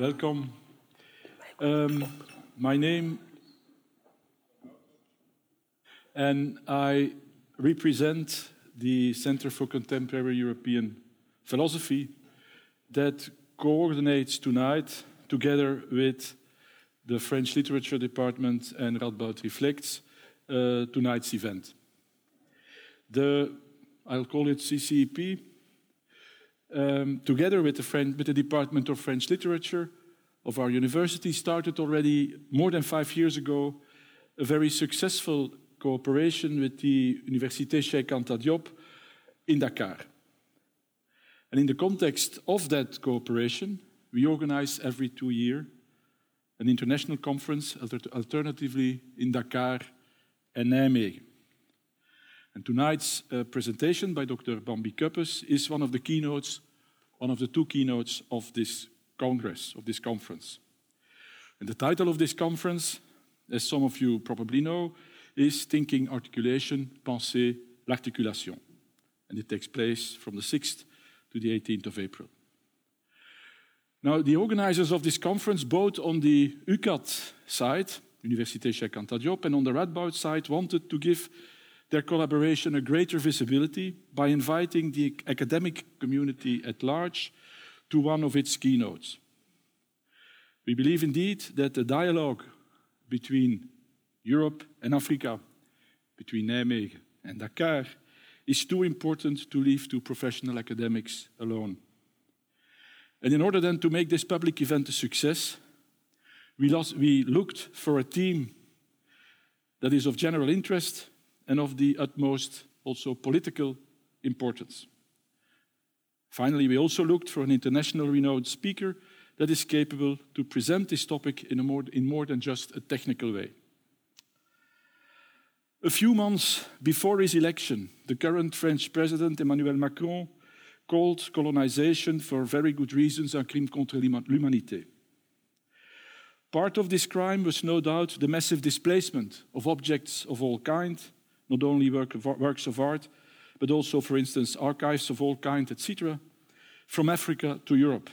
welcome. Um, my name, and I represent the Center for Contemporary European Philosophy that coordinates tonight, together with the French Literature Department and Radboud Reflects, uh, tonight's event. The, I'll call it CCEP, um, together with the, French, with the Department of French Literature of our university, started already more than five years ago a very successful cooperation with the Université Cheikh Anta Diop in Dakar. And in the context of that cooperation, we organize every two years an international conference, alternatively in Dakar and Nijmegen. And tonight's uh, presentation by Dr. Bambi Ceuppens is one of the keynotes, one of the two keynotes of this congress, of this conference. And the title of this conference, as some of you probably know, is Thinking Articulation, Pensée, l'Articulation. And it takes place from the 6th to the 18th of April. Now, the organizers of this conference, both on the UCAD side, Université Cheikh Anta Diop, and on the Radboud side, wanted to give their collaboration a greater visibility by inviting the academic community at large to one of its keynotes. We believe indeed that the dialogue between Europe and Africa, between Nijmegen and Dakar, is too important to leave to professional academics alone. And in order then to make this public event a success, we, lost, we looked for a team that is of general interest and of the utmost also political importance. Finally, we also looked for an international renowned speaker that is capable to present this topic in, more, in more than just a technical way. A few months before his election, the current French president, Emmanuel Macron, called colonization, for very good reasons, a crime contre l'humanité. Part of this crime was no doubt the massive displacement of objects of all kinds not only work of, works of art, but also, for instance, archives of all kinds, etc., from Africa to Europe,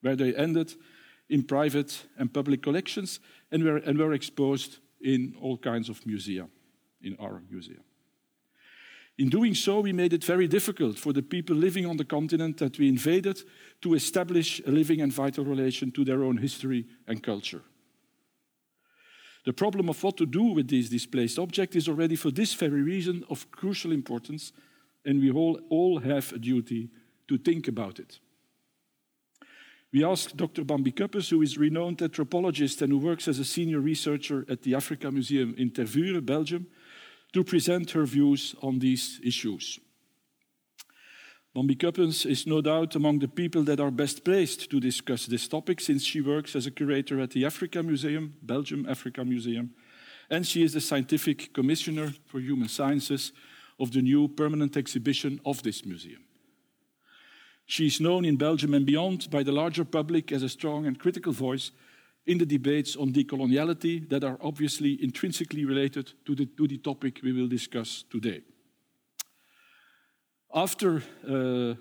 where they ended in private and public collections and were, and were exposed in all kinds of museum, in our museum. In doing so, we made it very difficult for the people living on the continent that we invaded to establish a living and vital relation to their own history and culture. The problem of what to do with these displaced objects is already, for this very reason, of crucial importance, and we all, all have a duty to think about it. We asked Dr. Bambi Ceuppens, who is a renowned anthropologist and who works as a senior researcher at the Africa Museum in Tervuren, Belgium, to present her views on these issues. Bambi Ceuppens is no doubt among the people that are best placed to discuss this topic since she works as a curator at the Africa Museum, Belgium Africa Museum, and she is the scientific commissioner for human sciences of the new permanent exhibition of this museum. She is known in Belgium and beyond by the larger public as a strong and critical voice in the debates on decoloniality that are obviously intrinsically related to the, to the topic we will discuss today. After uh,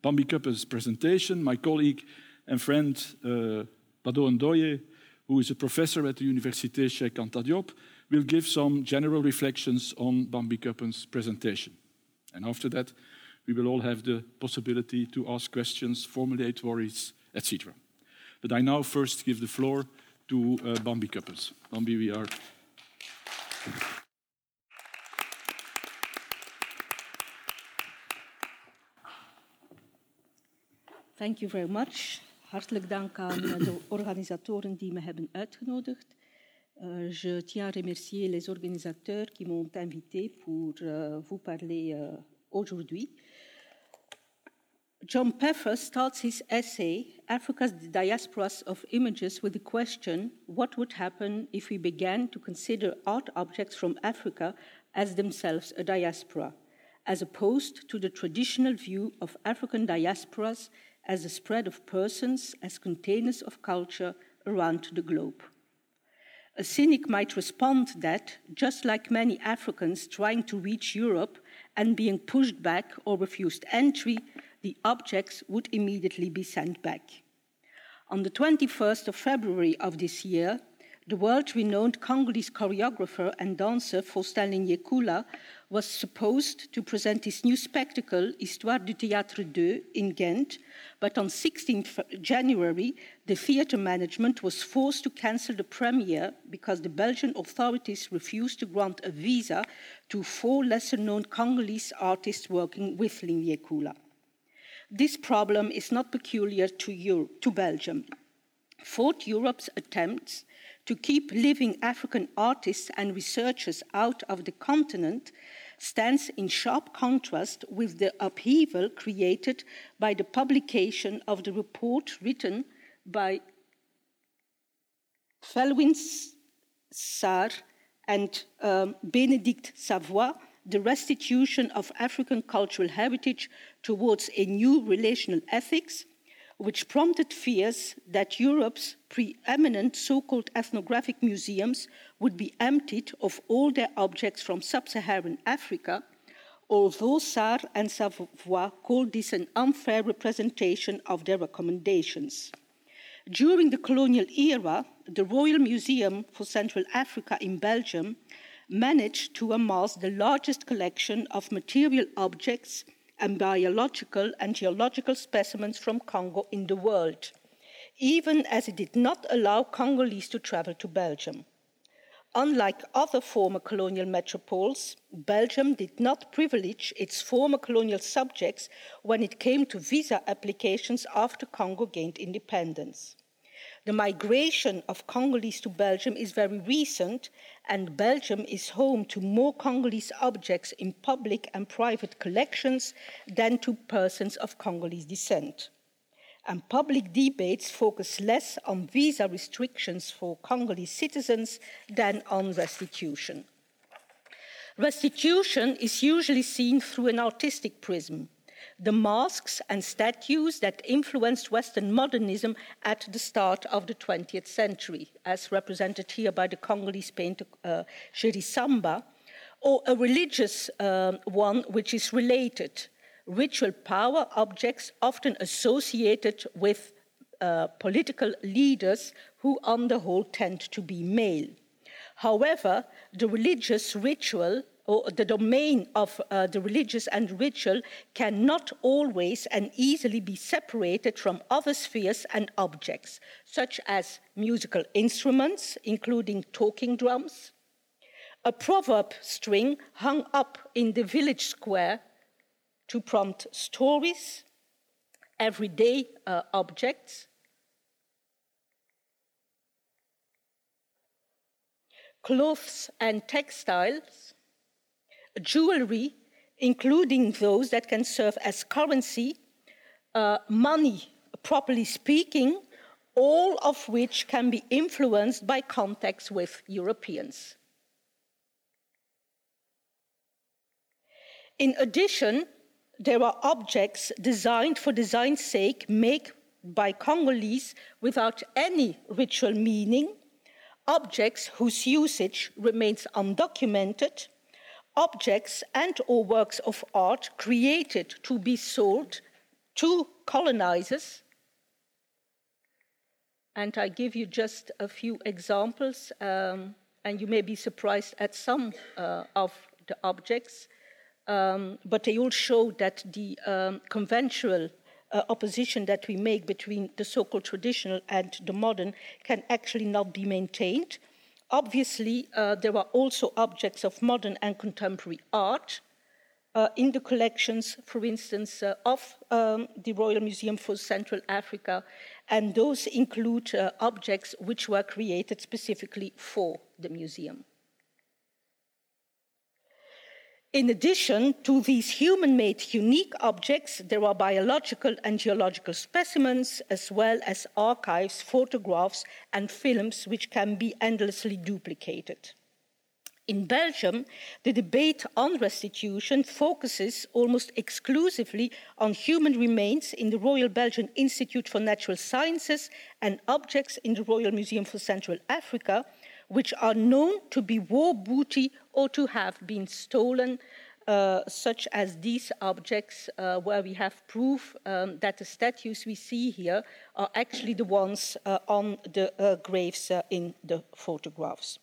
Bambi Ceuppens' presentation, my colleague and friend uh, Bado Ndoye, who is a professor at the Université Cheikh Anta Diop, will give some general reflections on Bambi Ceuppens' presentation. And after that, we will all have the possibility to ask questions, formulate worries, etc. But I now first give the floor to uh, Bambi Ceuppens. Bambi, we are. Thank you very much. Hartelijk dank aan de organisatoren die me hebben uitgenodigd. Uh, je tiens à remercier les organisateurs qui m'ont invité pour uh, vous parler uh, aujourd'hui. John Peffer starts his essay, Africa's Diasporas of Images, with the question what would happen if we began to consider art objects from Africa as themselves a diaspora, as opposed to the traditional view of African diasporas as a spread of persons as containers of culture around the globe. A cynic might respond that, just like many Africans trying to reach Europe and being pushed back or refused entry, the objects would immediately be sent back. On the 21st of February of this year, the world renowned Congolese choreographer and dancer Faustin Linyekula was supposed to present his new spectacle, Histoire du Théâtre 2, in Ghent, but on 16 January, the theatre management was forced to cancel the premiere because the Belgian authorities refused to grant a visa to four lesser known Congolese artists working with Linyekula. This problem is not peculiar to, Europe, to Belgium. Fought Europe's attempts to keep living African artists and researchers out of the continent stands in sharp contrast with the upheaval created by the publication of the report written by Felwine Sarr and um, Bénédicte Savoy, The Restitution of African Cultural Heritage Towards a New Relational Ethics, which prompted fears that Europe's preeminent so called ethnographic museums would be emptied of all their objects from sub Saharan Africa, although Sarr and Savoy called this an unfair representation of their recommendations. During the colonial era, the Royal Museum for Central Africa in Belgium managed to amass the largest collection of material objects and biological and geological specimens from Congo in the world, even as it did not allow Congolese to travel to Belgium. Unlike other former colonial metropoles, Belgium did not privilege its former colonial subjects when it came to visa applications after Congo gained independence. The migration of Congolese to Belgium is very recent, and Belgium is home to more Congolese objects in public and private collections than to persons of Congolese descent. And public debates focus less on visa restrictions for Congolese citizens than on restitution. Restitution is usually seen through an artistic prism the masks and statues that influenced Western modernism at the start of the 20th century, as represented here by the Congolese painter uh, Samba, or a religious um, one which is related, ritual power objects often associated with uh, political leaders who, on the whole, tend to be male. However, the religious ritual or the domain of uh, the religious and ritual cannot always and easily be separated from other spheres and objects, such as musical instruments, including talking drums, a proverb string hung up in the village square to prompt stories, everyday uh, objects, clothes and textiles, jewelry, including those that can serve as currency, uh, money, properly speaking, all of which can be influenced by contacts with Europeans. In addition, there are objects designed for design's sake, made by Congolese without any ritual meaning, objects whose usage remains undocumented, objects and or works of art created to be sold to colonizers. And i give you just a few examples um, and you may be surprised at some uh, of the objects. Um, but they all show that the um, conventional uh, opposition that we make between the so-called traditional and the modern can actually not be maintained Obviously, uh, there are also objects of modern and contemporary art uh, in the collections, for instance, uh, of um, the Royal Museum for Central Africa, and those include uh, objects which were created specifically for the museum. In addition to these human made unique objects, there are biological and geological specimens, as well as archives, photographs, and films which can be endlessly duplicated. In Belgium, the debate on restitution focuses almost exclusively on human remains in the Royal Belgian Institute for Natural Sciences and objects in the Royal Museum for Central Africa, which are known to be war booty or to have been stolen uh, such as these objects, uh, where we have proof um, that the statues we see here are actually the ones uh, on the uh, graves uh, in the photographs.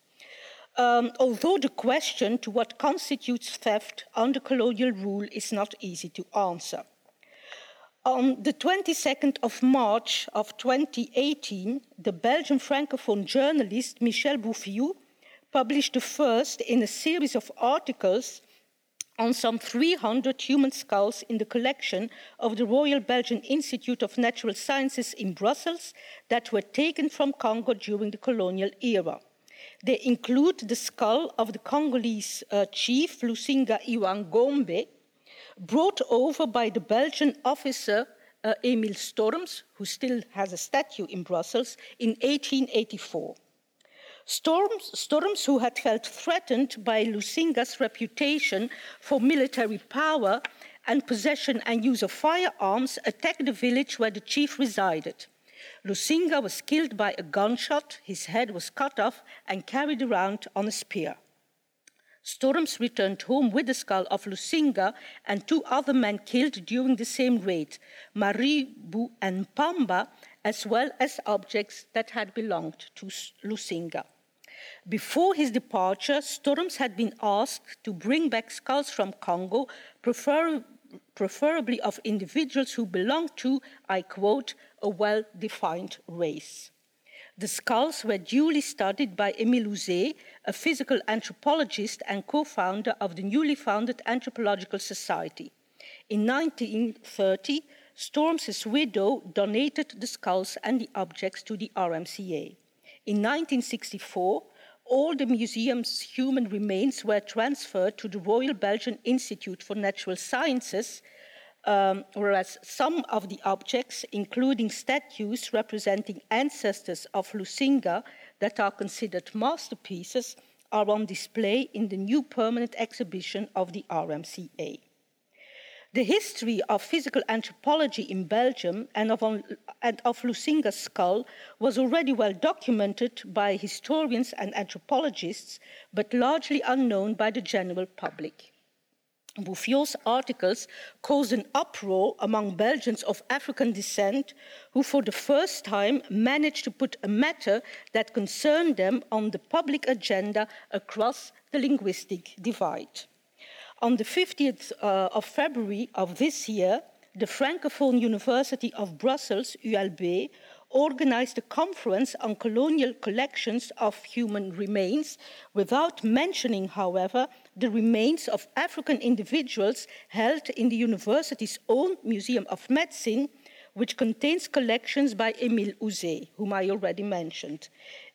Um, although the question to what constitutes theft under colonial rule is not easy to answer. On the 22nd of March of 2018, the Belgian Francophone journalist Michel Bouffioux published the first in a series of articles on some 300 human skulls in the collection of the Royal Belgian Institute of Natural Sciences in Brussels that were taken from Congo during the colonial era. They include the skull of the Congolese uh, chief Lusinga Iwangombe, brought over by the Belgian officer uh, Emil Storms, who still has a statue in Brussels, in 1884. Storms, Storms, who had felt threatened by Lusinga's reputation for military power and possession and use of firearms, attacked the village where the chief resided. Lusinga was killed by a gunshot, his head was cut off and carried around on a spear. Storms returned home with the skull of Lusinga and two other men killed during the same raid, Maribu and Pamba, as well as objects that had belonged to Lusinga. Before his departure, Storms had been asked to bring back skulls from Congo, prefer preferably of individuals who belonged to, I quote, a well defined race. The skulls were duly studied by Émile Houzé, a physical anthropologist and co founder of the newly founded Anthropological Society. In 1930, Storm's widow donated the skulls and the objects to the RMCA. In 1964, all the museum's human remains were transferred to the Royal Belgian Institute for Natural Sciences, um, whereas some of the objects, including statues representing ancestors of Lusinga that are considered masterpieces, are on display in the new permanent exhibition of the RMCA. The history of physical anthropology in Belgium and of, and of Lusinga's skull was already well documented by historians and anthropologists, but largely unknown by the general public. Bouffioux's articles caused an uproar among Belgians of African descent who, for the first time, managed to put a matter that concerned them on the public agenda across the linguistic divide. On the 50th uh, of February of this year, the Francophone University of Brussels, ULB, organized a conference on colonial collections of human remains without mentioning, however, the remains of African individuals held in the university's own Museum of Medicine, which contains collections by Emile Houzé, whom I already mentioned.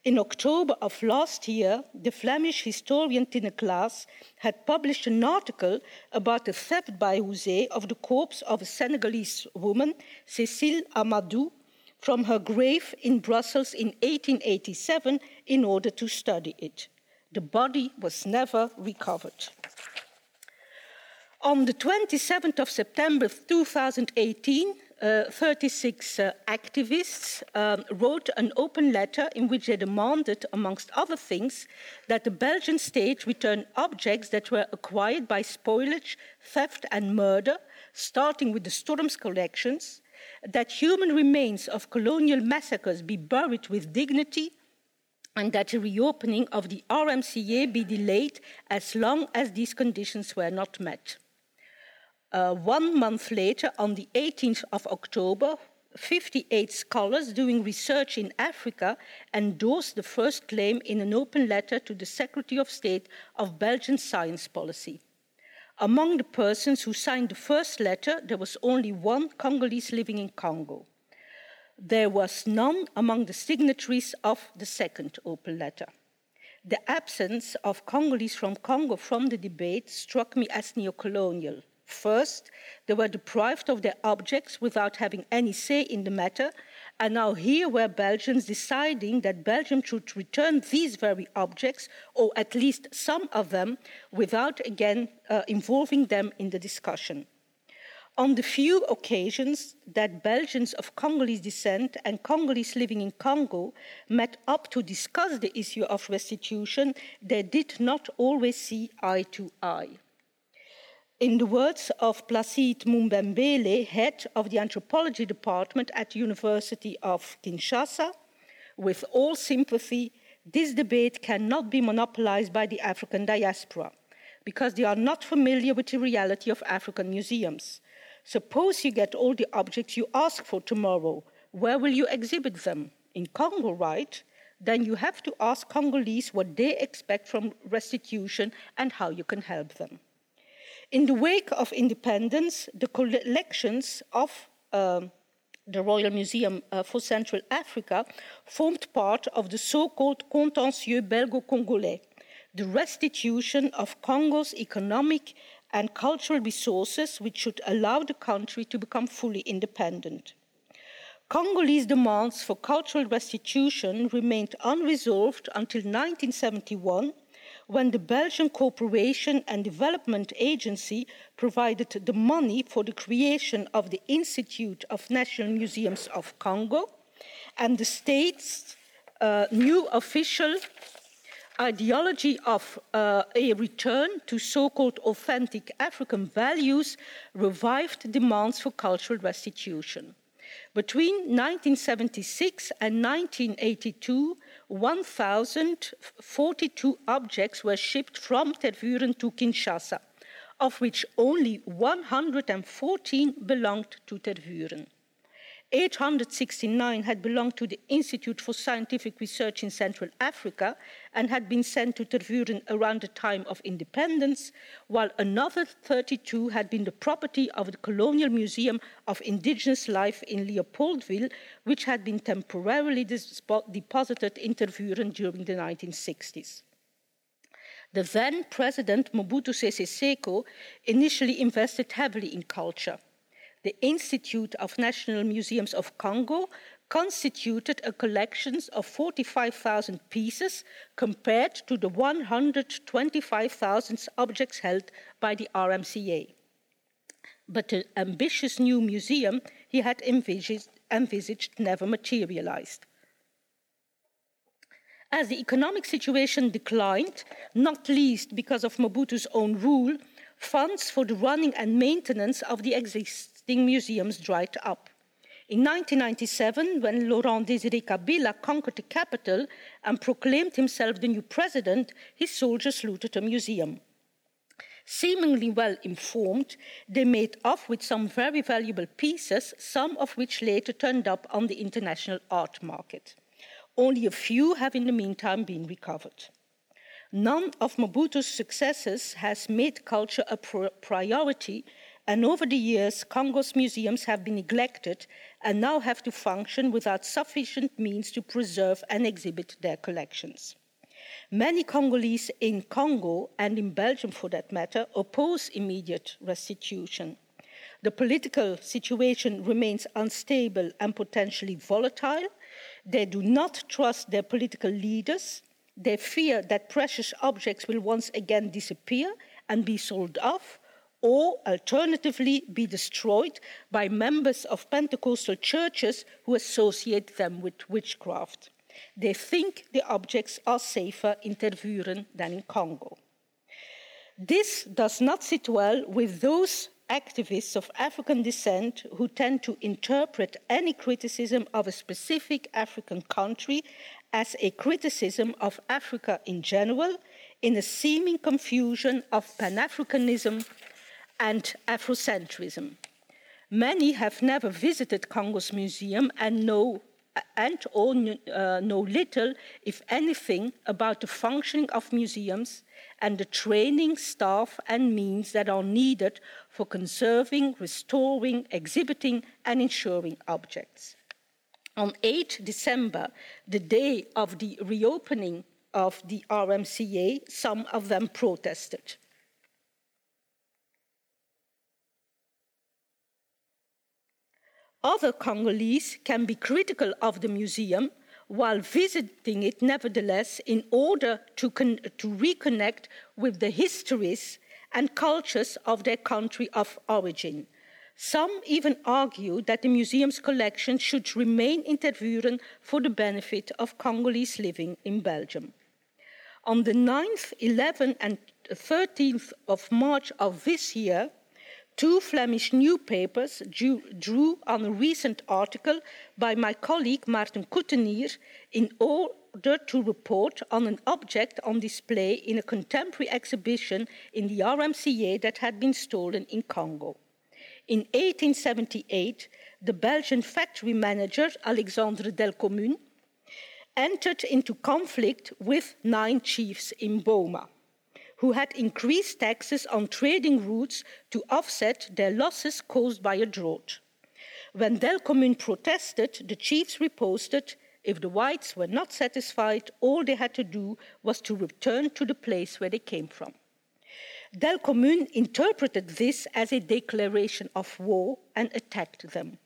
In October of last year, the Flemish historian Tinne Claes had published an article about the theft by Houzé of the corpse of a Senegalese woman, Cécile Amadou, from her grave in Brussels in 1887 in order to study it. The body was never recovered. On the 27th of September 2018, uh, 36 uh, activists um, wrote an open letter in which they demanded, amongst other things, that the Belgian state return objects that were acquired by spoilage, theft, and murder, starting with the Storms collections, that human remains of colonial massacres be buried with dignity, and that the reopening of the RMCA be delayed as long as these conditions were not met. Uh, one month later, on the 18th of October, 58 scholars doing research in Africa endorsed the first claim in an open letter to the Secretary of State of Belgian science policy. Among the persons who signed the first letter, there was only one Congolese living in Congo. There was none among the signatories of the second open letter. The absence of Congolese from Congo from the debate struck me as neocolonial. First, they were deprived of their objects without having any say in the matter, and now here were Belgians deciding that Belgium should return these very objects, or at least some of them, without again uh, involving them in the discussion. On the few occasions that Belgians of Congolese descent and Congolese living in Congo met up to discuss the issue of restitution, they did not always see eye to eye. In the words of Placide Mumbembele, head of the anthropology department at the University of Kinshasa, with all sympathy, this debate cannot be monopolized by the African diaspora because they are not familiar with the reality of African museums. Suppose you get all the objects you ask for tomorrow. Where will you exhibit them? In Congo, right? Then you have to ask Congolese what they expect from restitution and how you can help them. In the wake of independence, the collections of um, the Royal Museum uh, for Central Africa formed part of the so-called contentieux belgo-congolais, the restitution of Congo's economic and cultural resources which should allow the country to become fully independent. Congolese demands for cultural restitution remained unresolved until 1971 when the Belgian Cooperation and Development Agency provided the money for the creation of the Institute of National Museums of Congo, and the state's uh, new official ideology of uh, a return to so called authentic African values revived demands for cultural restitution. Between 1976 and 1982, 1,042 objects were shipped from Tervuren to Kinshasa, of which only 114 belonged to Tervuren. 869 had belonged to the Institute for Scientific Research in Central Africa and had been sent to Tervuren around the time of independence, while another 32 had been the property of the Colonial Museum of Indigenous Life in Leopoldville, which had been temporarily deposited in Tervuren during the 1960s. The then President Mobutu Sese Seko initially invested heavily in culture the Institute of National Museums of Congo constituted a collection of 45,000 pieces compared to the 125,000 objects held by the RMCA. But the ambitious new museum he had envisaged, envisaged never materialized. As the economic situation declined, not least because of Mobutu's own rule, funds for the running and maintenance of the existing existing museums dried up. In 1997, when Laurent Désiré Kabila conquered the capital and proclaimed himself the new president, his soldiers looted a museum. Seemingly well informed, they made off with some very valuable pieces, some of which later turned up on the international art market. Only a few have in the meantime been recovered. None of Mobutu's successors has made culture a priority and over the years, Congo's museums have been neglected and now have to function without sufficient means to preserve and exhibit their collections. Many Congolese in Congo, and in Belgium for that matter, oppose immediate restitution. The political situation remains unstable and potentially volatile. They do not trust their political leaders. They fear that precious objects will once again disappear and be sold off, or alternatively be destroyed by members of Pentecostal churches who associate them with witchcraft. They think the objects are safer in Tervuren than in Congo. This does not sit well with those activists of African descent who tend to interpret any criticism of a specific African country as a criticism of Africa in general, in a seeming confusion of Pan Africanism and Afrocentrism. Many have never visited Congo's museum and know and or uh, know little, if anything, about the functioning of museums and the training, staff, and means that are needed for conserving, restoring, exhibiting, and insuring objects. On 8 December, the day of the reopening of the RMCA, some of them protested. Other Congolese can be critical of the museum while visiting it nevertheless in order to, to reconnect with the histories and cultures of their country of origin. Some even argue that the museum's collection should remain in Tervuren for the benefit of Congolese living in Belgium. On the 9th, 11th, and 13th of March of this year, two Flemish newspapers drew on a recent article by my colleague Maarten Couttenier in order to report on an object on display in a contemporary exhibition in the RMCA that had been stolen in Congo. In 1878, the Belgian factory manager Alexandre Delcommune entered into conflict with nine chiefs in Boma who had increased taxes on trading routes to offset their losses caused by a drought. When Delcommune protested, the chiefs riposted if the whites were not satisfied, all they had to do was to return to the place where they came from. Delcommune interpreted this as a declaration of war and attacked them.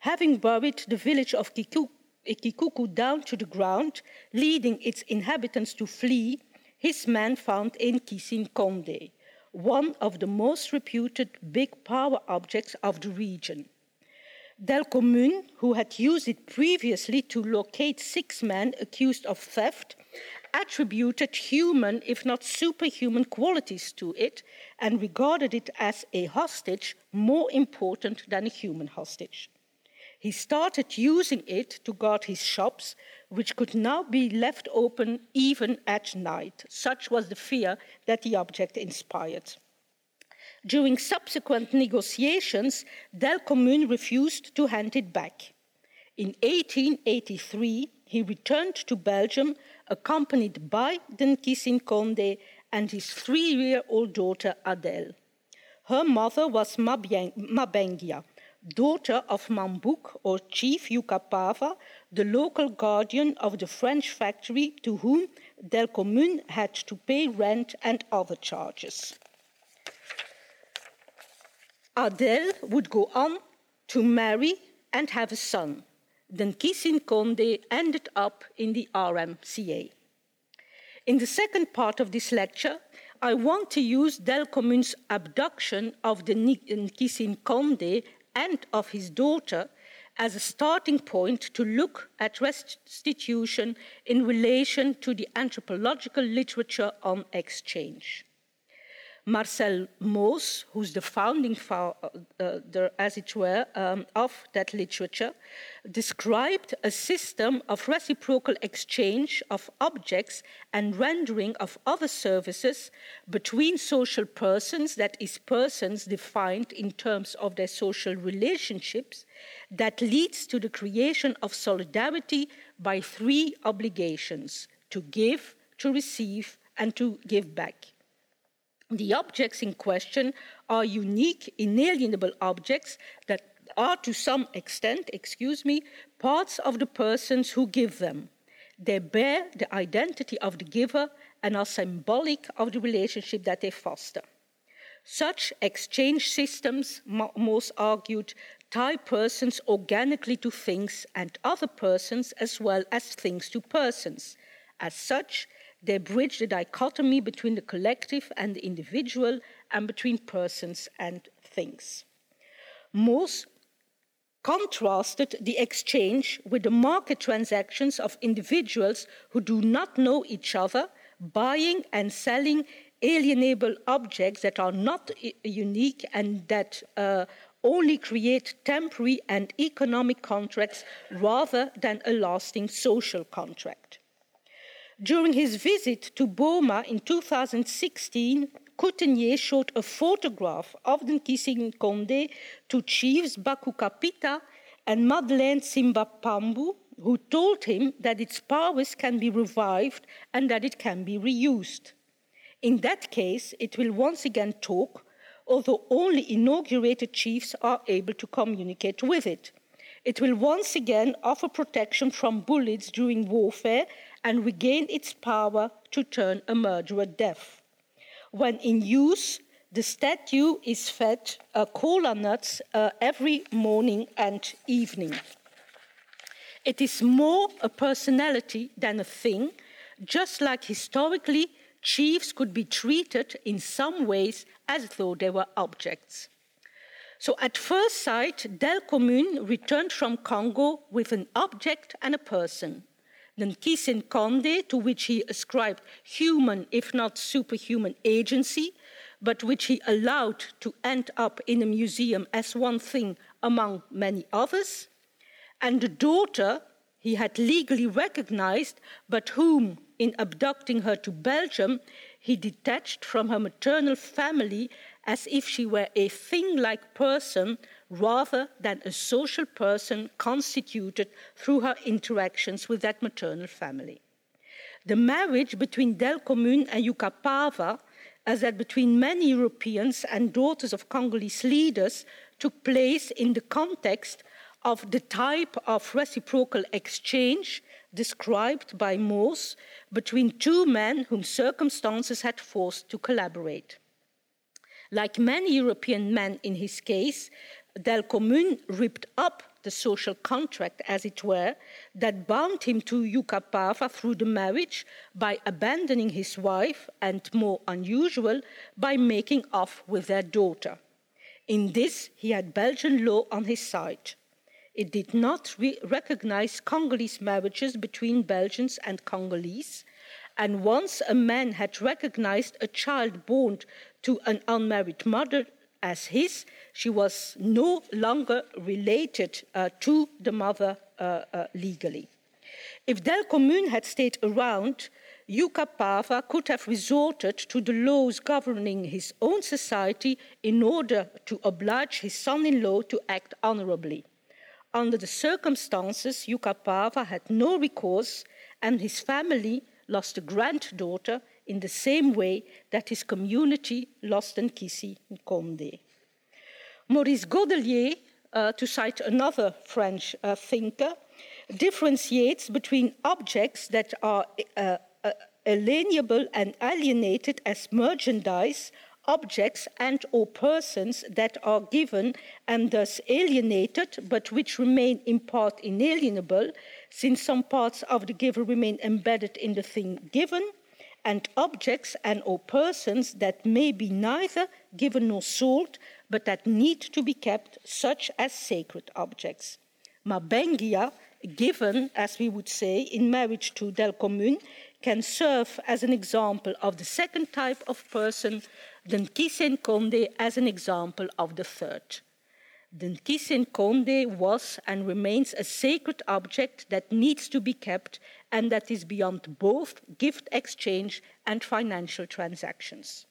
Having buried the village of Kikuku down to the ground, leading its inhabitants to flee, his men found in Kisin one of the most reputed big power objects of the region. Delcommune, who had used it previously to locate six men accused of theft, attributed human, if not superhuman, qualities to it and regarded it as a hostage more important than a human hostage. He started using it to guard his shops, which could now be left open even at night. Such was the fear that the object inspired. During subsequent negotiations, Delcommune refused to hand it back. In 1883, he returned to Belgium, accompanied by Nkisi Nkonde and his three year old daughter Adele. Her mother was Mabengia, daughter of Mambuk or Chief Yukapava, the local guardian of the French factory to whom Delcommune had to pay rent and other charges. Adele would go on to marry and have a son. Then Kisin Konde ended up in the RMCA. In the second part of this lecture, I want to use Delcommune's abduction of the Nkisi Nkonde and of his daughter as a starting point to look at restitution in relation to the anthropological literature on exchange. Marcel Mauss, who's the founding father, as it were, um, of that literature, described a system of reciprocal exchange of objects and rendering of other services between social persons, that is, persons defined in terms of their social relationships, that leads to the creation of solidarity by three obligations to give, to receive, and to give back. The objects in question are unique, inalienable objects that are to some extent, excuse me, parts of the persons who give them. They bear the identity of the giver and are symbolic of the relationship that they foster. Such exchange systems, Mauss argued, tie persons organically to things and other persons as well as things to persons. As such, they bridge the dichotomy between the collective and the individual and between persons and things. Mauss contrasted the exchange with the market transactions of individuals who do not know each other, buying and selling alienable objects that are not unique and that uh, only create temporary and economic contracts rather than a lasting social contract. During his visit to Boma in 2016, Couttenier showed a photograph of the Nkisi Nkonde to chiefs Baku Kapita and Madeleine Simbapambu, who told him that its powers can be revived and that it can be reused. In that case, it will once again talk, although only inaugurated chiefs are able to communicate with it. It will once again offer protection from bullets during warfare and regain its power to turn a murderer deaf. When in use, the statue is fed uh, cola nuts uh, every morning and evening. It is more a personality than a thing, just like historically chiefs could be treated in some ways as though they were objects. So at first sight, Delcommune returned from Congo with an object and a person. Then Kissen Conde, to which he ascribed human, if not superhuman, agency, but which he allowed to end up in a museum as one thing among many others, and the daughter he had legally recognized, but whom, in abducting her to Belgium, he detached from her maternal family as if she were a thing like person rather than a social person constituted through her interactions with that maternal family. The marriage between Delcommune and Yukapava, as that between many Europeans and daughters of Congolese leaders, took place in the context of the type of reciprocal exchange described by Mauss between two men whom circumstances had forced to collaborate. Like many European men in his case, Delcommune ripped up the social contract, as it were, that bound him to Yukapava through the marriage by abandoning his wife and, more unusual, by making off with their daughter. In this, he had Belgian law on his side. It did not re- recognize Congolese marriages between Belgians and Congolese. And once a man had recognized a child born to an unmarried mother as his, she was no longer related uh, to the mother uh, uh, legally. If Delcommune had stayed around, Yuka Pava could have resorted to the laws governing his own society in order to oblige his son in law to act honorably. Under the circumstances, Yukapava had no recourse, and his family lost a granddaughter in the same way that his community lost Nkisi Nkonde. Maurice Godelier, uh, to cite another French uh, thinker, differentiates between objects that are uh, uh alienable and alienated as merchandise objects and or persons that are given and thus alienated but which remain in part inalienable since some parts of the giver remain embedded in the thing given and objects and or persons that may be neither given nor sold but that need to be kept such as sacred objects mabengia given as we would say in marriage to Delcommune can serve as an example of the second type of person then Kisen Conde as an example of the third. Then Kisen Conde was and remains a sacred object that needs to be kept and that is beyond both gift exchange and financial transactions.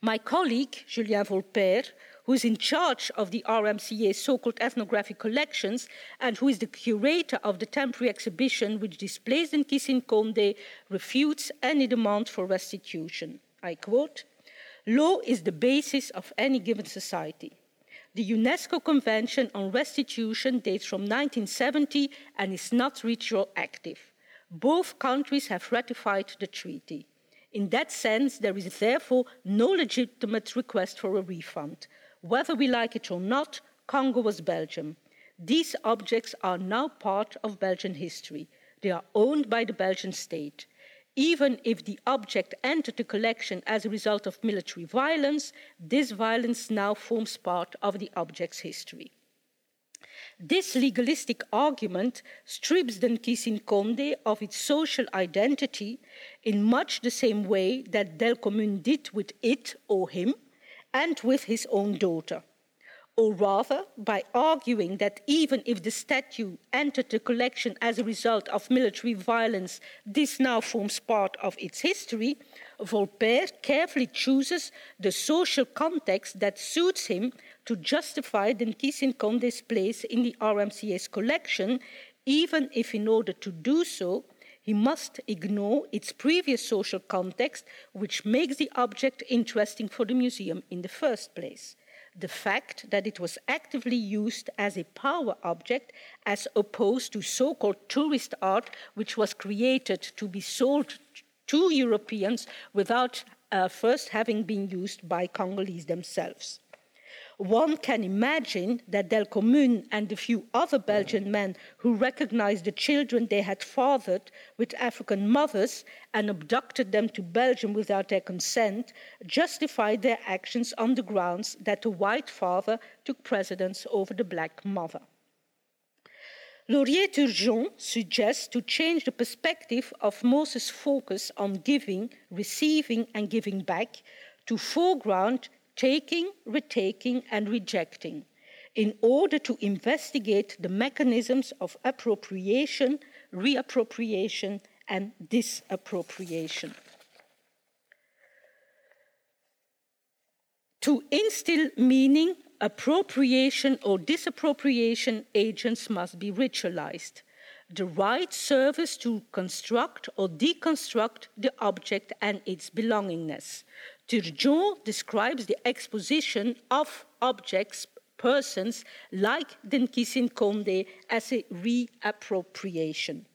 My colleague, Julien Volper, who is in charge of the RMCA's so called ethnographic collections and who is the curator of the temporary exhibition which displays the Nkisi Nkonde, refutes any demand for restitution. I quote Law is the basis of any given society. The UNESCO Convention on Restitution dates from 1970 and is not retroactive. Both countries have ratified the treaty. In that sense, there is therefore no legitimate request for a refund. Whether we like it or not, Congo was Belgium. These objects are now part of Belgian history. They are owned by the Belgian state. Even if the object entered the collection as a result of military violence, this violence now forms part of the object's history. This legalistic argument strips the Nkisi Nkonde of its social identity in much the same way that Delcommune did with it or him and with his own daughter or rather by arguing that even if the statue entered the collection as a result of military violence, this now forms part of its history, Volper carefully chooses the social context that suits him to justify Denkisin Conde's place in the RMCA's collection, even if in order to do so, he must ignore its previous social context, which makes the object interesting for the museum in the first place the fact that it was actively used as a power object as opposed to so called tourist art, which was created to be sold to Europeans without uh, first having been used by Congolese themselves. One can imagine that Delcommune and the few other Belgian men who recognized the children they had fathered with African mothers and abducted them to Belgium without their consent justified their actions on the grounds that the white father took precedence over the black mother. Laurier Turgeon suggests to change the perspective of Mauss's focus on giving, receiving, and giving back to foreground taking, retaking, and rejecting in order to investigate the mechanisms of appropriation, reappropriation, and disappropriation. To instill meaning, appropriation or disappropriation agents must be ritualized. The rite serves to construct or deconstruct the object and its belongingness. Turgeon describes the exposition of objects, persons like the Nkisi Nkonde as a reappropriation.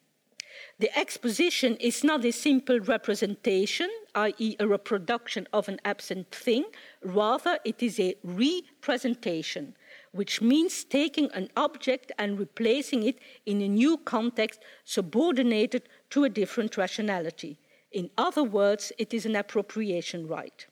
The exposition is not a simple representation, i.e., a reproduction of an absent thing, rather, it is a representation, which means taking an object and replacing it in a new context subordinated to a different rationality. In other words, it is an appropriation rite.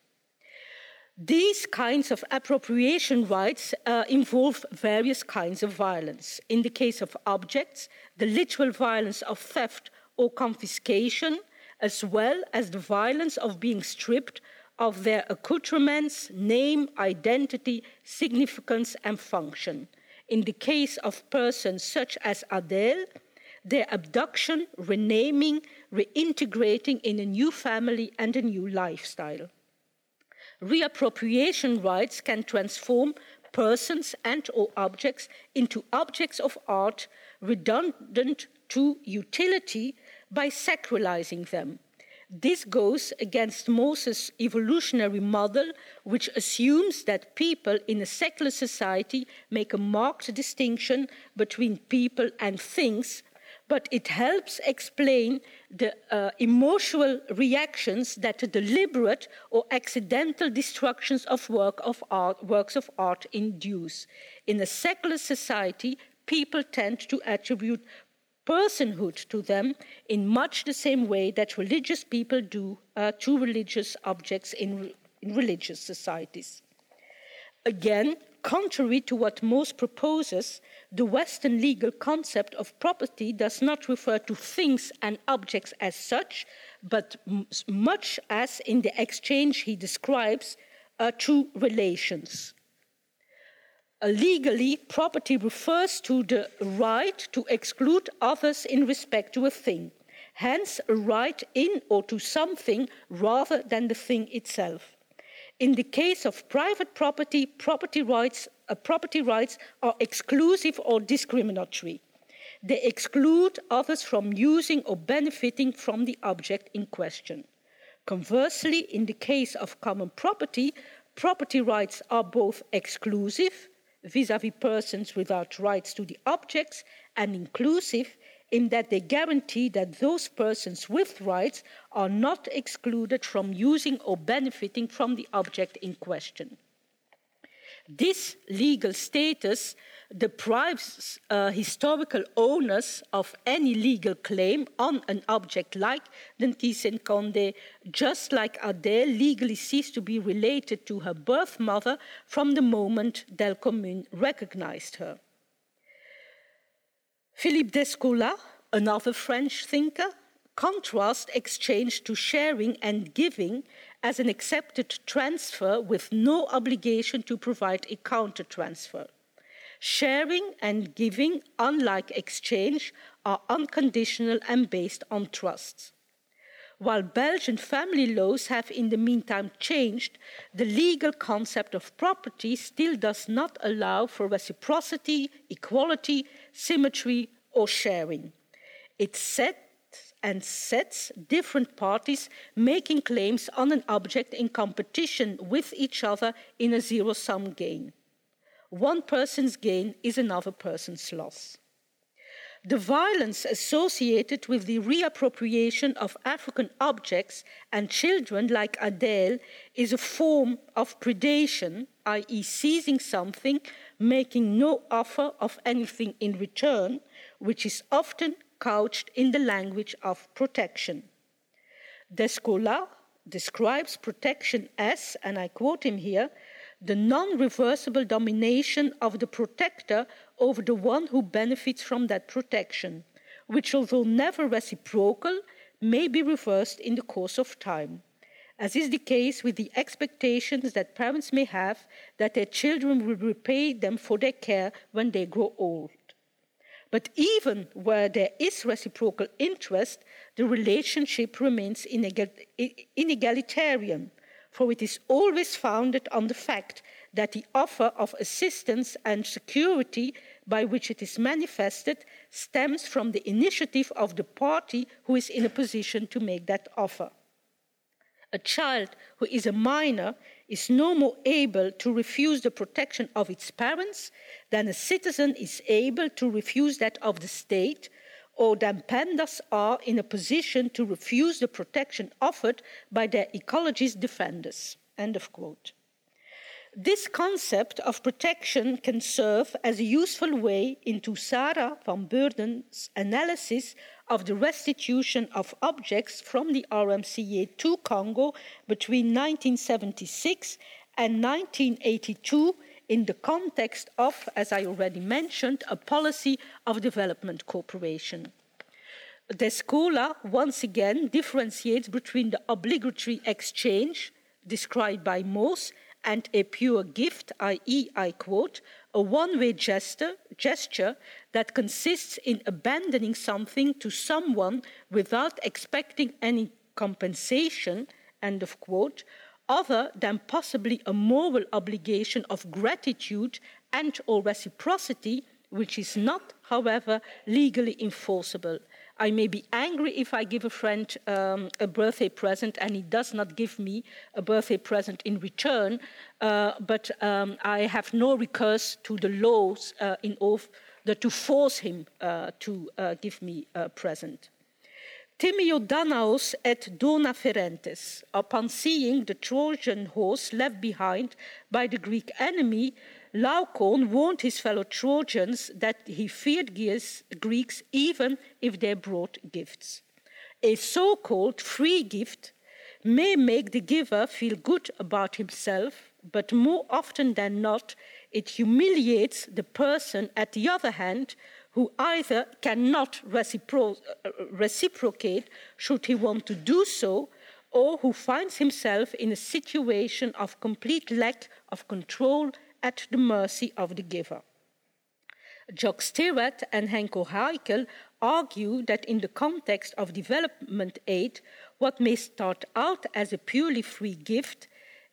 These kinds of appropriation rites uh, involve various kinds of violence. In the case of objects, the literal violence of theft or confiscation, as well as the violence of being stripped of their accoutrements, name, identity, significance, and function. In the case of persons such as Adele, their abduction, renaming, reintegrating in a new family and a new lifestyle reappropriation rites can transform persons and or objects into objects of art redundant to utility by sacralizing them. This goes against Mauss's evolutionary model, which assumes that people in a secular society make a marked distinction between people and things but it helps explain the uh, emotional reactions that the deliberate or accidental destructions of, work of art, works of art induce. In a secular society, people tend to attribute personhood to them in much the same way that religious people do uh, to religious objects in, in religious societies. Again, contrary to what Mauss proposes, the Western legal concept of property does not refer to things and objects as such, but much as in the exchange he describes uh, to relations. Uh, legally, property refers to the right to exclude others in respect to a thing, hence, a right in or to something rather than the thing itself. In the case of private property, property rights, uh, property rights are exclusive or discriminatory. They exclude others from using or benefiting from the object in question. Conversely, in the case of common property, property rights are both exclusive, vis a vis persons without rights to the objects, and inclusive, in that they guarantee that those persons with rights are not excluded from using or benefiting from the object in question. This legal status deprives uh, historical owners of any legal claim on an object like the Nkisi Nkonde, just like Adele legally ceased to be related to her birth mother from the moment Delcommune recognized her. Philippe Descola, another French thinker, contrasts exchange to sharing and giving as an accepted transfer with no obligation to provide a counter transfer. Sharing and giving, unlike exchange, are unconditional and based on trust. While Belgian family laws have in the meantime changed, the legal concept of property still does not allow for reciprocity, equality, symmetry, or sharing. It sets and sets different parties making claims on an object in competition with each other in a zero sum game. One person's gain is another person's loss. The violence associated with the reappropriation of African objects and children like Adele is a form of predation, i.e., seizing something, making no offer of anything in return, which is often couched in the language of protection. Descola describes protection as, and I quote him here, the non reversible domination of the protector over the one who benefits from that protection, which, although never reciprocal, may be reversed in the course of time, as is the case with the expectations that parents may have that their children will repay them for their care when they grow old. But even where there is reciprocal interest, the relationship remains inegalitarian, for it is always founded on the fact that the offer of assistance and security by which it is manifested stems from the initiative of the party who is in a position to make that offer. A child who is a minor is no more able to refuse the protection of its parents than a citizen is able to refuse that of the state, or than pandas are in a position to refuse the protection offered by their ecologist defenders. End of quote. This concept of protection can serve as a useful way into Sarah van Beurden's analysis of the restitution of objects from the RMCA to Congo between 1976 and 1982 in the context of, as I already mentioned, a policy of development cooperation. Descola once again differentiates between the obligatory exchange described by Mauss and a pure gift, i.e., I quote, a one way gesture, gesture that consists in abandoning something to someone without expecting any compensation, end of quote, other than possibly a moral obligation of gratitude and or reciprocity, which is not, however, legally enforceable. I may be angry if I give a friend um, a birthday present and he does not give me a birthday present in return, uh, but um, I have no recourse to the laws uh, in order to force him uh, to uh, give me a present. Timeo Danaos et Dona Ferentes, upon seeing the Trojan horse left behind by the Greek enemy, Laocoon warned his fellow Trojans that he feared Greeks even if they brought gifts. A so called free gift may make the giver feel good about himself, but more often than not, it humiliates the person at the other hand who either cannot recipro- uh, reciprocate should he want to do so, or who finds himself in a situation of complete lack of control at the mercy of the giver. Jock Stirrat and Heiko Henkel argue that in the context of development aid, what may start out as a purely free gift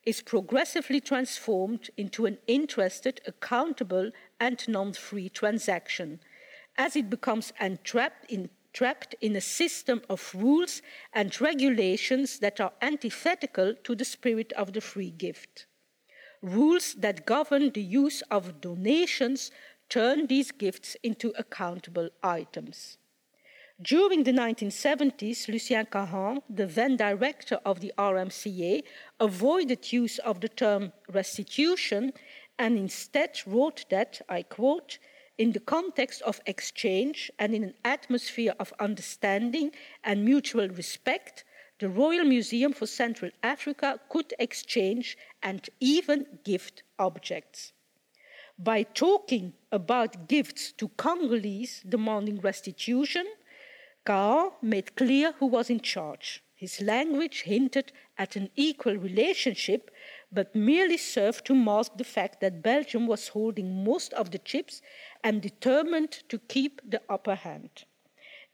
is progressively transformed into an interested, accountable, and non free transaction, as it becomes entrapped in, trapped in a system of rules and regulations that are antithetical to the spirit of the free gift. Rules that govern the use of donations turn these gifts into accountable items. During the 1970s, Lucien Cahen, the then director of the RMCA, avoided use of the term restitution and instead wrote that, I quote, in the context of exchange and in an atmosphere of understanding and mutual respect, the Royal Museum for Central Africa could exchange and even gift objects. By talking about gifts to Congolese demanding restitution, Cahen made clear who was in charge. His language hinted at an equal relationship, but merely served to mask the fact that Belgium was holding most of the chips and determined to keep the upper hand.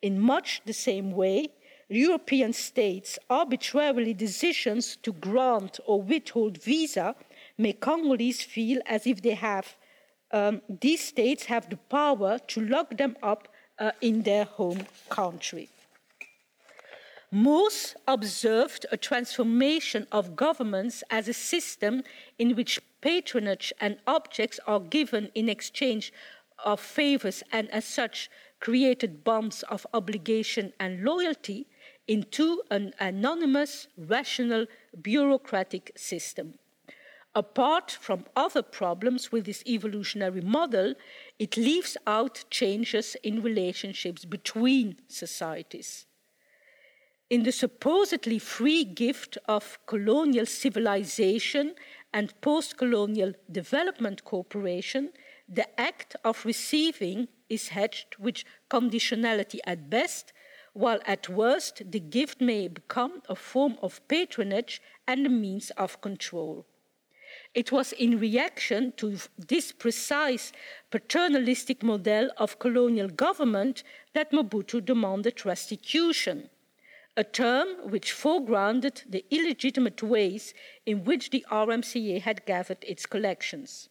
In much the same way, European states' arbitrarily decisions to grant or withhold visa make Congolese feel as if they have um, these states have the power to lock them up uh, in their home country. Mauss observed a transformation of governments as a system in which patronage and objects are given in exchange of favors and, as such, created bonds of obligation and loyalty into an anonymous, rational, bureaucratic system. Apart from other problems with this evolutionary model, it leaves out changes in relationships between societies. In the supposedly free gift of colonial civilization and post colonial development cooperation, the act of receiving is hedged with conditionality at best, while at worst the gift may become a form of patronage and a means of control. It was in reaction to this precise paternalistic model of colonial government that Mobutu demanded restitution, a term which foregrounded the illegitimate ways in which the RMCA had gathered its collections.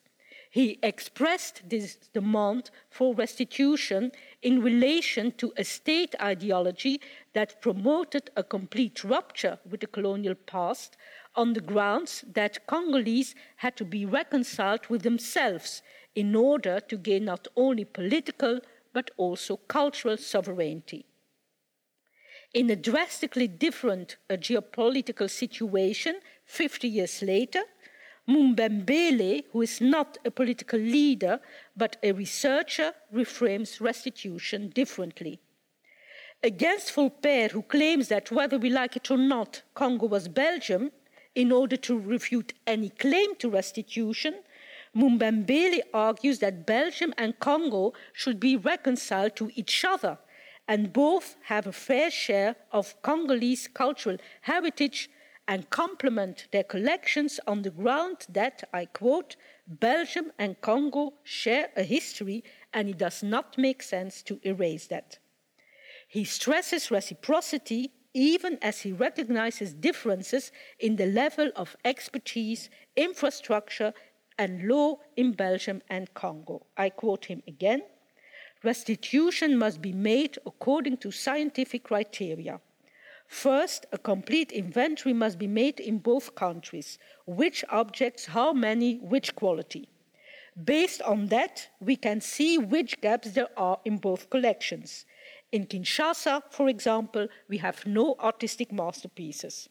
He expressed this demand for restitution in relation to a state ideology that promoted a complete rupture with the colonial past on the grounds that Congolese had to be reconciled with themselves in order to gain not only political but also cultural sovereignty. In a drastically different uh, geopolitical situation 50 years later, Mumbembele, who is not a political leader but a researcher, reframes restitution differently. Against Volper, who claims that whether we like it or not, Congo was Belgium, in order to refute any claim to restitution, Mumbembele argues that Belgium and Congo should be reconciled to each other, and both have a fair share of Congolese cultural heritage and complement their collections on the ground that, I quote, Belgium and Congo share a history and it does not make sense to erase that. He stresses reciprocity even as he recognizes differences in the level of expertise, infrastructure, and law in Belgium and Congo. I quote him again restitution must be made according to scientific criteria. First, a complete inventory must be made in both countries which objects, how many, which quality. Based on that, we can see which gaps there are in both collections. In Kinshasa, for example, we have no artistic masterpieces.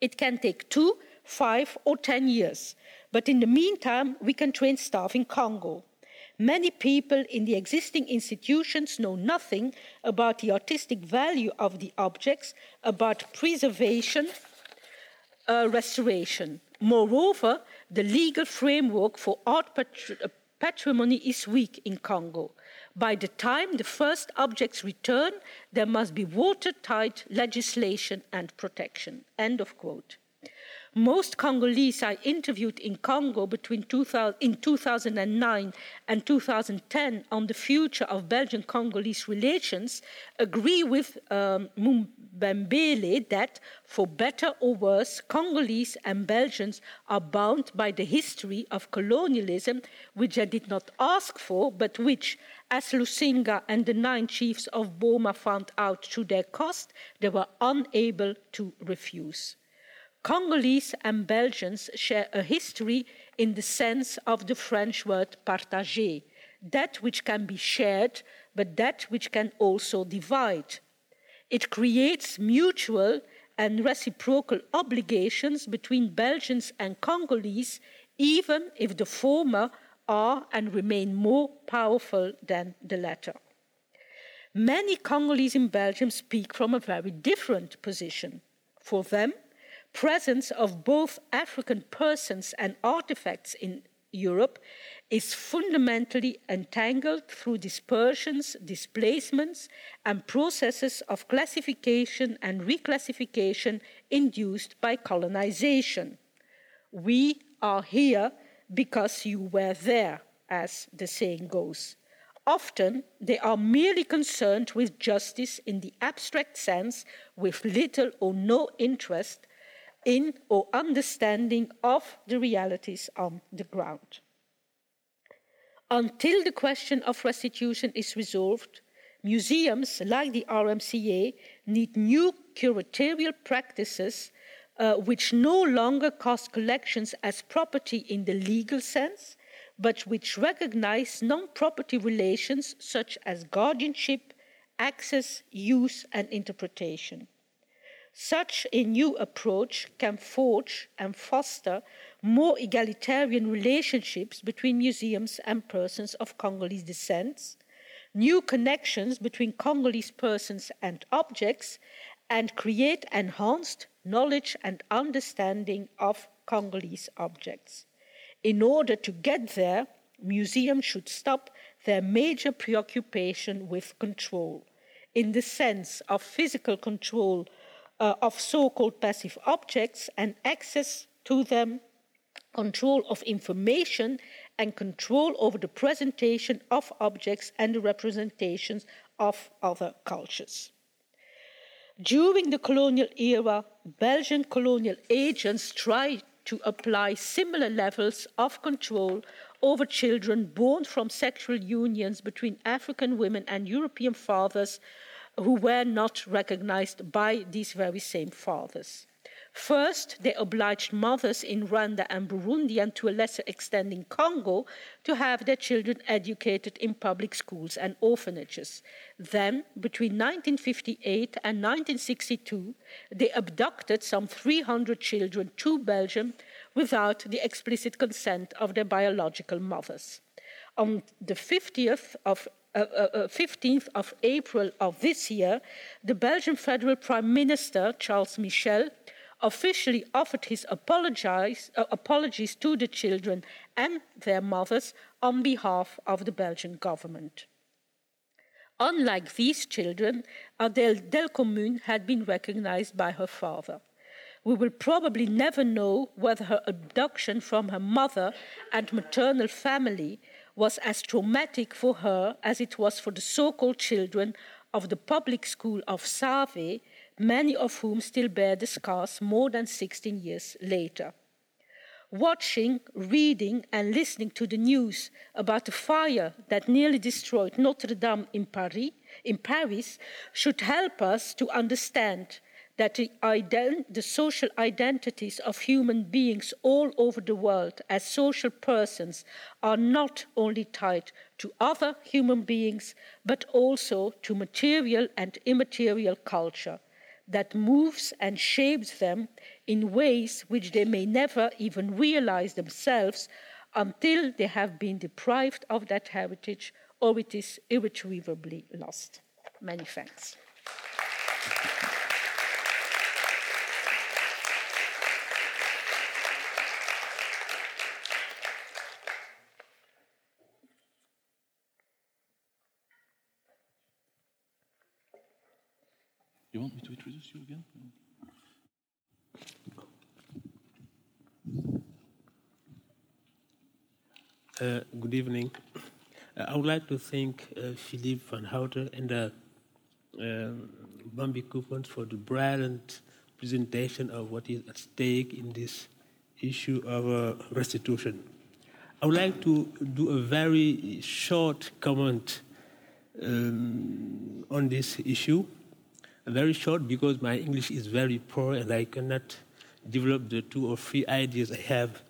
It can take two, five, or ten years, but in the meantime, we can train staff in Congo. Many people in the existing institutions know nothing about the artistic value of the objects, about preservation, uh, restoration. Moreover, the legal framework for art patri uh, patrimony is weak in Congo. By the time the first objects return, there must be watertight legislation and protection. End of quote. Most Congolese I interviewed in Congo between 2000, in 2009 and 2010 on the future of Belgian Congolese relations agree with um, Mumbembele that, for better or worse, Congolese and Belgians are bound by the history of colonialism, which they did not ask for, but which, as Lusinga and the nine chiefs of Boma found out to their cost, they were unable to refuse. Congolese and Belgians share a history in the sense of the French word partager, that which can be shared, but that which can also divide. It creates mutual and reciprocal obligations between Belgians and Congolese, even if the former are and remain more powerful than the latter. Many Congolese in Belgium speak from a very different position. For them, presence of both African persons and artifacts in Europe is fundamentally entangled through dispersions, displacements, and processes of classification and reclassification induced by colonization. We are here because you were there, as the saying goes. Often they are merely concerned with justice in the abstract sense, with little or no interest in or understanding of the realities on the ground. Until the question of restitution is resolved, museums like the RMCA need new curatorial practices uh, which no longer cost collections as property in the legal sense, but which recognize non property relations such as guardianship, access, use, and interpretation. Such a new approach can forge and foster more egalitarian relationships between museums and persons of Congolese descent, new connections between Congolese persons and objects, and create enhanced knowledge and understanding of Congolese objects. In order to get there, museums should stop their major preoccupation with control, in the sense of physical control uh, of so called passive objects and access to them, control of information, and control over the presentation of objects and the representations of other cultures. During the colonial era, Belgian colonial agents tried to apply similar levels of control over children born from sexual unions between African women and European fathers who were not recognized by these very same fathers. First, they obliged mothers in Rwanda and Burundi, and to a lesser extent in Congo, to have their children educated in public schools and orphanages. Then, between 1958 and 1962, they abducted some 300 children to Belgium without the explicit consent of their biological mothers. On the 50th of 15th uh, of April of this year, the Belgian Federal Prime Minister, Charles Michel, officially offered his uh, apologies to the children and their mothers on behalf of the Belgian government. Unlike these children, Adele Delcommune had been recognized by her father. We will probably never know whether her abduction from her mother and maternal family was as traumatic for her as it was for the so called children of the public school of Save many of whom still bear the scars more than 16 years later. Watching, reading, and listening to the news about the fire that nearly destroyed Notre Dame in Paris, in Paris should help us to understand that the, the, social identities of human beings all over the world as social persons are not only tied to other human beings, but also to material and immaterial culture that moves and shapes them in ways which they may never even realize themselves until they have been deprived of that heritage or it is irretrievably lost. Many thanks. You want me to introduce you again? Uh, good evening. Uh, I would like to thank uh, Philippe van Houten and uh, um, Bambi Ceuppens for the brilliant presentation of what is at stake in this issue of uh, restitution. I would like to do a very short comment um, on this issue very short because my English is very poor and I cannot develop the two or three ideas I have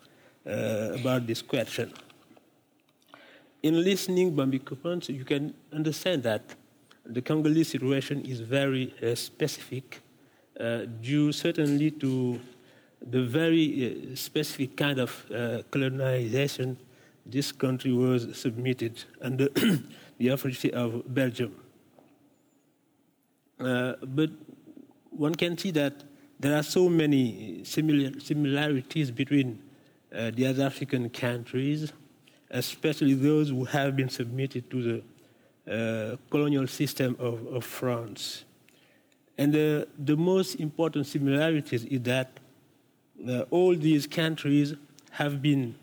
uh, about this question. In listening Bambi Ceuppens, you can understand that the Congolese situation is very uh, specific, uh, due certainly to the very uh, specific kind of uh, colonization this country was submitted under the authority of Belgium. Uh, but one can see that there are so many similar, similarities between uh, the other African countries, especially those who have been submitted to the uh, colonial system of, of France. And the, the most important similarities is that uh, all these countries have been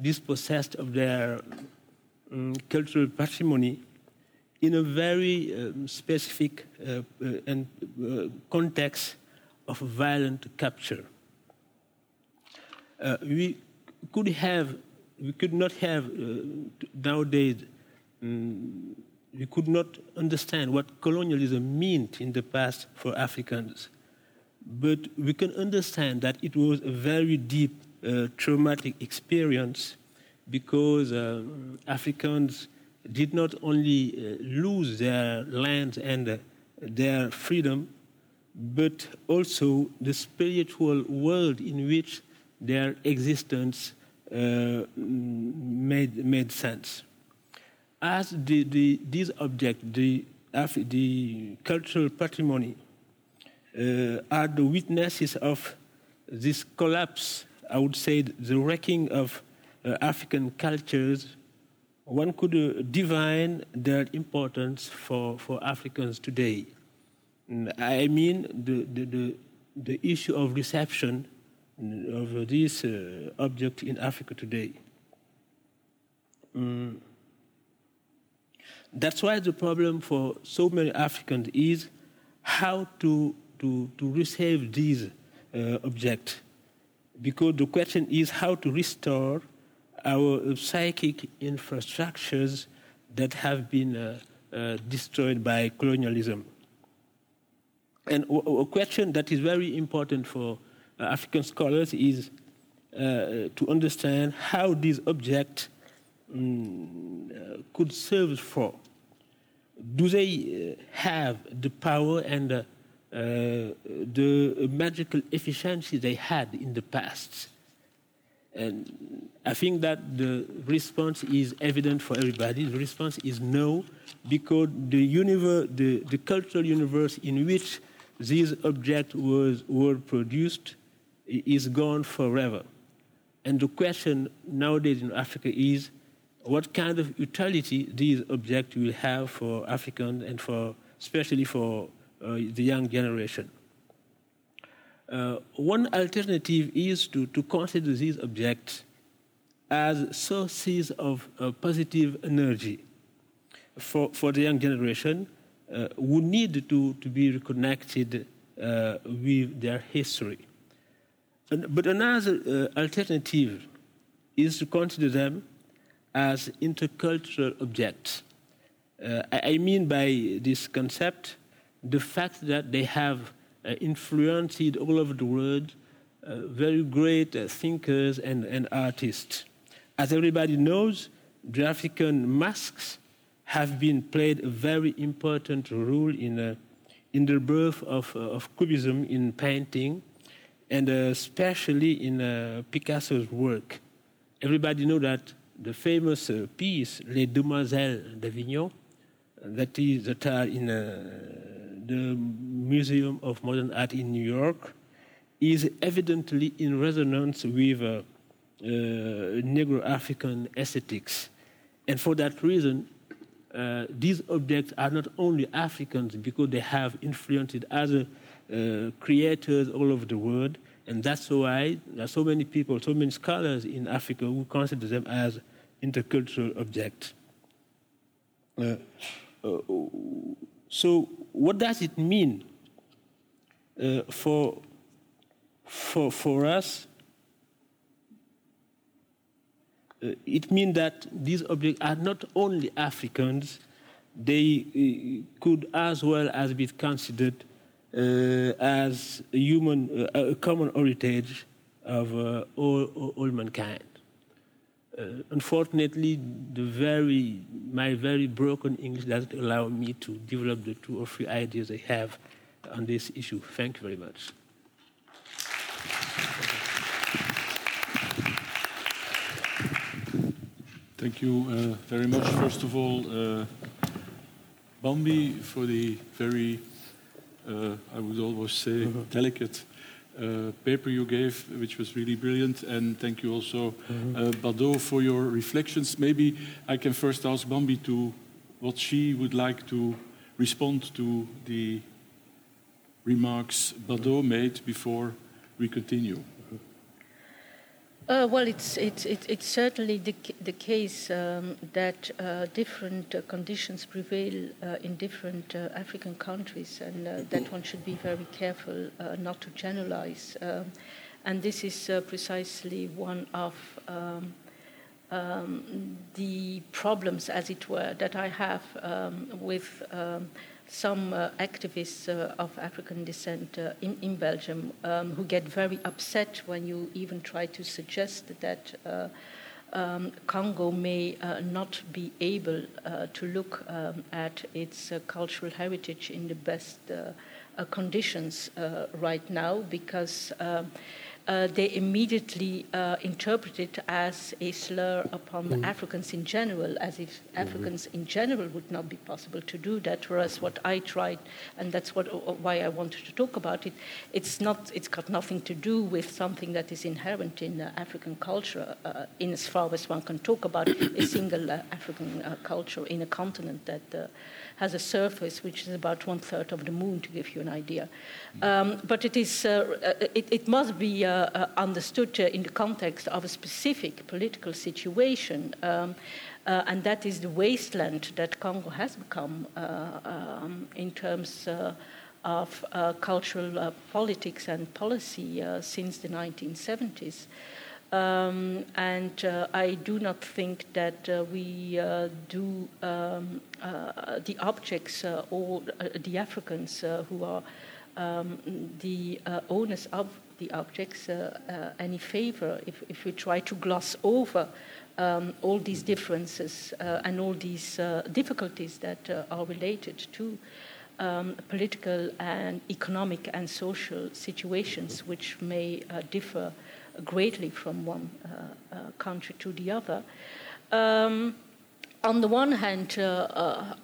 dispossessed of their um, cultural patrimony in a very um, specific uh, uh, and uh, context of violent capture. Uh, we could have, we could not have uh, nowadays. Um, we could not understand what colonialism meant in the past for Africans, but we can understand that it was a very deep, uh, traumatic experience because um, Africans did not only uh, lose their land and uh, their freedom, but also the spiritual world in which their existence uh, made, made sense. As the, the, this object, the, the cultural patrimony, uh, are the witnesses of this collapse, I would say, the wrecking of uh, African cultures, one could uh, divine their importance for, for Africans today. I mean the, the, the, the, issue of reception of this uh, object in Africa today. Mm. That's why the problem for so many Africans is how to, to, to receive these uh, objects. Because the question is how to restore our psychic infrastructures that have been uh, uh, destroyed by colonialism. And a question that is very important for uh, African scholars is uh, to understand how these objects um, could serve for. Do they uh, have the power and the magical efficiency they had in the past? And I think that the response is evident for everybody. The response is no, because the, universe, the, the cultural universe in which these objects was, were produced is gone forever. And the question nowadays in Africa is what kind of utility these objects will have for Africans and for, especially for uh, the young generation. Uh, one alternative is to, to consider these objects as sources of uh, positive energy for, for the young generation uh, who need to, to be reconnected uh, with their history. And, but another uh, alternative is to consider them as intercultural objects. Uh, I mean by this concept the fact that they have influenced all over the world uh, very great uh, thinkers and, and artists. As everybody knows, the African masks have been played a very important role in, uh, in the birth of, uh, of Cubism in painting, and especially in Picasso's work. Everybody knows that the famous uh, piece, Les Demoiselles d'Avignon, that is that are in uh, the Museum of Modern Art in New York, is evidently in resonance with uh, Negro African aesthetics. And for that reason, uh, these objects are not only Africans because they have influenced other uh, creators all over the world, and that's why there are so many people, so many scholars in Africa who consider them as intercultural objects. Uh, uh, so, what does it mean uh, for, for, for us? Uh, it means that these objects are not only Africans, they uh, could as well as be considered uh, as a human, uh, a common heritage of uh, all, all, mankind. Unfortunately, the very, my very broken English doesn't allow me to develop the two or three ideas I have on this issue. Thank you very much. Thank you uh, very much. First of all, uh, Bambi, for the very uh, I would almost say, mm -hmm. delicate uh, paper you gave, which was really brilliant. And thank you also, mm -hmm. Bado, for your reflections. Maybe I can first ask Bambi to what she would like to respond to the remarks Bado made before we continue. Uh, well, it's, it's, it's certainly the, the case um, that uh, different uh, conditions prevail uh, in different uh, African countries, and uh, that one should be very careful not to generalize. Um, and this is precisely one of um, um, the problems, as it were, that I have um, with um, some uh, activists uh, of African descent uh, in, in, Belgium um, who get very upset when you even try to suggest that uh, um, Congo may uh, not be able uh, to look um, at its cultural heritage in the best conditions right now because. Uh, they immediately uh, interpret it as a slur upon mm. Africans in general, as if mm-hmm. Africans in general would not be possible to do that. Whereas what I tried, and that's what, uh, why I wanted to talk about it, it's not, it's got nothing to do with something that is inherent in uh, African culture, uh, in as far as one can talk about a single uh, African culture in a continent that has a surface which is about one third of the moon, to give you an idea. Um, but it, is, uh, uh it, it, must be uh, uh understood uh, in the context of a specific political situation. Um, uh, and that is the wasteland that Congo has become um, in terms of cultural politics and policy since the 1970s. Um, and uh, I do not think that uh, we uh, do um, uh, the objects uh, or uh, the Africans who are um, the owners of the objects any favor if, if, we try to gloss over um, all these differences and all these difficulties that are related to um, political and economic and social situations which may differ greatly from one uh, uh, country to the other. Um, on the one hand, uh,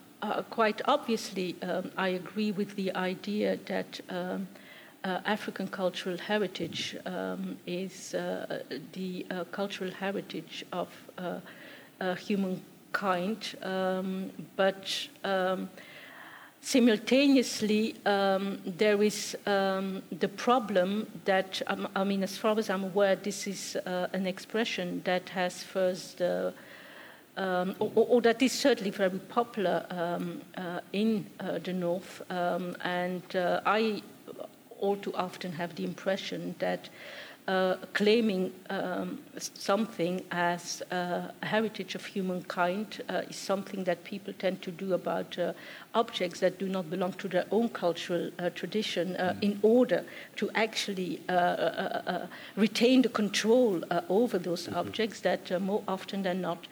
quite obviously, um, I agree with the idea that. Um, African cultural heritage um, is the cultural heritage of humankind, um, but um, simultaneously, um, there is um, the problem that, um, I mean, as far as I'm aware, this is uh, an expression that has first, uh, um, or, or, that is certainly very popular um, uh, in uh, the North. And uh, I all too often have the impression that uh, claiming um, something as uh, a heritage of humankind uh, is something that people tend to do about uh, objects that do not belong to their own cultural uh, tradition uh, mm. in order to actually retain the control over those mm-hmm. objects that more often than not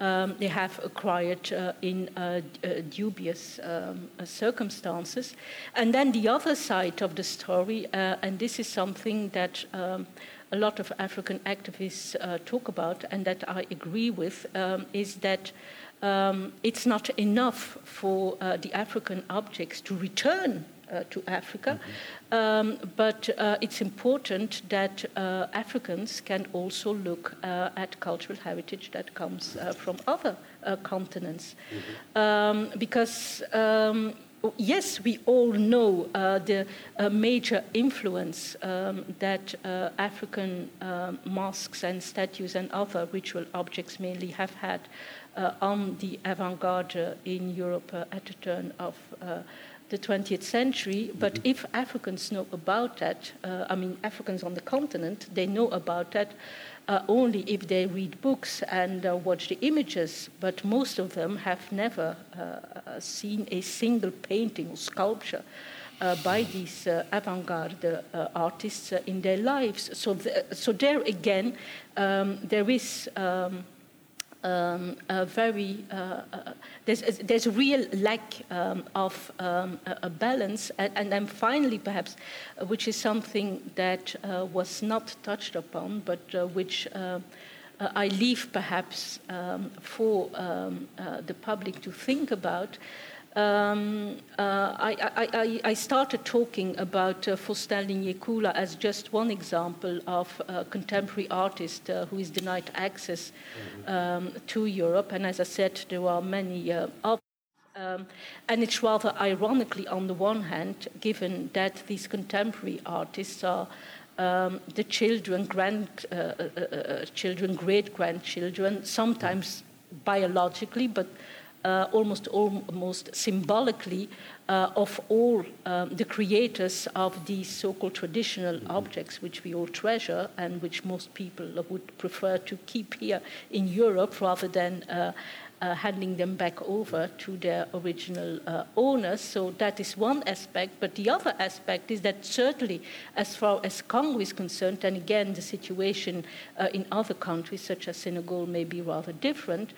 um, they have acquired uh, in uh, uh, dubious um, uh, circumstances. And then the other side of the story, uh, and this is something that um, a lot of African activists talk about and that I agree with, um, is that. Um, it's not enough for the African objects to return to Africa. Mm-hmm. Um, but uh, it's important that uh, Africans can also look at cultural heritage that comes from other continents. Mm-hmm. Um, because um, yes, we all know uh, the uh, major influence um, that uh, African masks and statues and other ritual objects mainly have had on the avant garde in Europe at the turn of the 20th century. But mm-hmm. if Africans know about that, uh, I mean, Africans on the continent, they know about that uh, only if they read books and uh, watch the images. But most of them have never uh, uh, seen a single painting or sculpture. Uh, by these avant-garde artists in their lives, so the, so there again, um, there is um, um, a very uh, uh, there's there's a real lack um, of um, a, balance, and, and, then finally perhaps, uh, which is something that uh, was not touched upon, but uh, which. Uh, I leave perhaps um, for um, the public to think about um, uh, I, I, I, started talking about uh, Linyekula as just one example of a contemporary artist uh, who is denied access mm-hmm. um, to Europe. And as I said, there are many uh, others. Um, and it's rather ironically, on the one hand, given that these contemporary artists are um, the children, grandchildren, great grandchildren, sometimes biologically, but uh, almost almost symbolically uh, of all um, the creators of these so-called traditional mm-hmm. objects which we all treasure and which most people would prefer to keep here in Europe rather than uh, uh, handing them back over to their original uh, owners. So that is one aspect. But the other aspect is that certainly, as far as Congo is concerned, and again, the situation uh, in other countries such as Senegal may be rather different.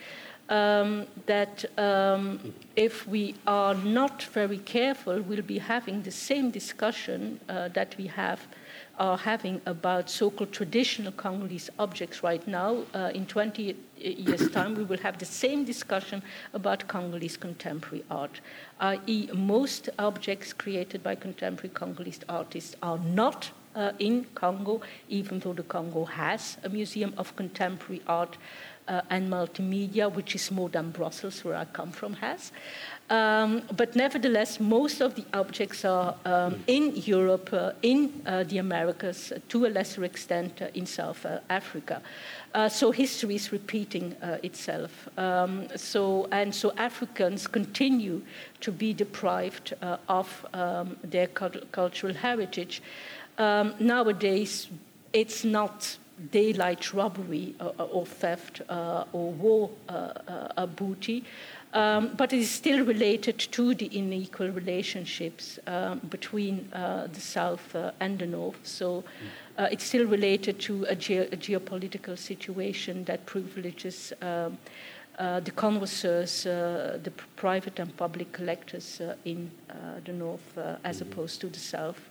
Um, that um, if we are not very careful, we'll be having the same discussion uh, that we have are having about so-called traditional Congolese objects right now. Uh, in 20 years' time, we will have the same discussion about Congolese contemporary art, i.e., most objects created by contemporary Congolese artists are not uh, in Congo, even though the Congo has a museum of contemporary art uh, and multimedia, which is more than Brussels, where I come from, has. Um, but nevertheless, most of the objects are um, in Europe, uh, in uh, the Americas, to a lesser extent uh, in South uh, Africa. Uh, so history is repeating itself. Um, so and so Africans continue to be deprived of um, their cultural heritage. Um, nowadays, it's not daylight robbery or, or theft or war booty. Um, but it is still related to the unequal relationships um, between uh, the South uh, and the North. So uh, it's still related to a, ge- a, geopolitical situation that privileges um, uh, the connoisseurs, uh, the private and public collectors uh, in the North as mm-hmm. opposed to the South.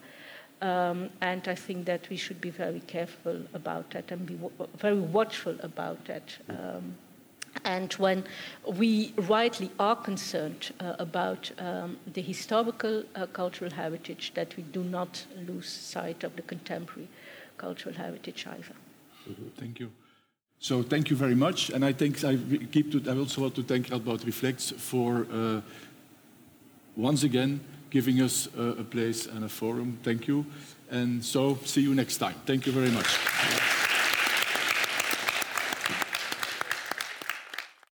Um, and I think that we should be very careful about that and be w- very watchful about that. Um, and when we rightly are concerned uh, about um, the historical uh, cultural heritage, that we do not lose sight of the contemporary cultural heritage either. Mm-hmm. Thank you. So thank you very much, and I think I keep to, I also want to thank Radboud Reflects for uh, once again giving us a, a place and a forum. Thank you, and so see you next time. Thank you very much.